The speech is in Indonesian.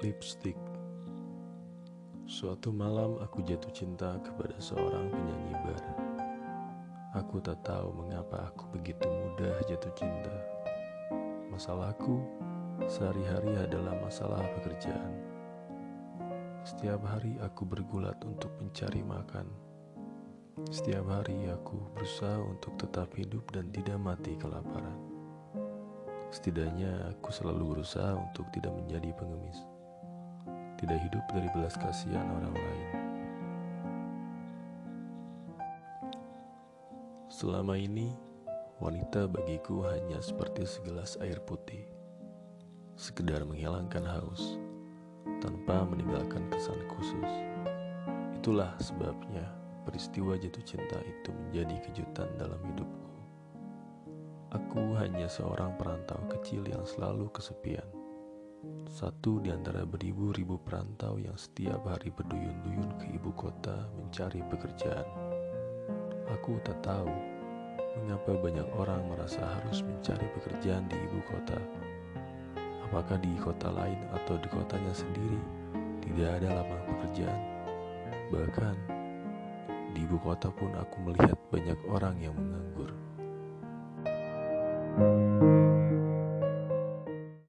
Lipstick Suatu malam aku jatuh cinta kepada seorang penyanyi bar. Aku tak tahu mengapa aku begitu mudah jatuh cinta. Masalahku sehari-hari adalah masalah pekerjaan. Setiap hari aku bergulat untuk mencari makan. Setiap hari aku berusaha untuk tetap hidup dan tidak mati kelaparan. Setidaknya aku selalu berusaha untuk tidak menjadi pengemis tidak hidup dari belas kasihan orang lain. Selama ini, wanita bagiku hanya seperti segelas air putih, sekedar menghilangkan haus tanpa meninggalkan kesan khusus. Itulah sebabnya peristiwa jatuh cinta itu menjadi kejutan dalam hidupku. Aku hanya seorang perantau kecil yang selalu kesepian satu di antara beribu-ribu perantau yang setiap hari berduyun-duyun ke ibu kota mencari pekerjaan. Aku tak tahu mengapa banyak orang merasa harus mencari pekerjaan di ibu kota. Apakah di kota lain atau di kotanya sendiri tidak ada lapangan pekerjaan? Bahkan di ibu kota pun aku melihat banyak orang yang menganggur.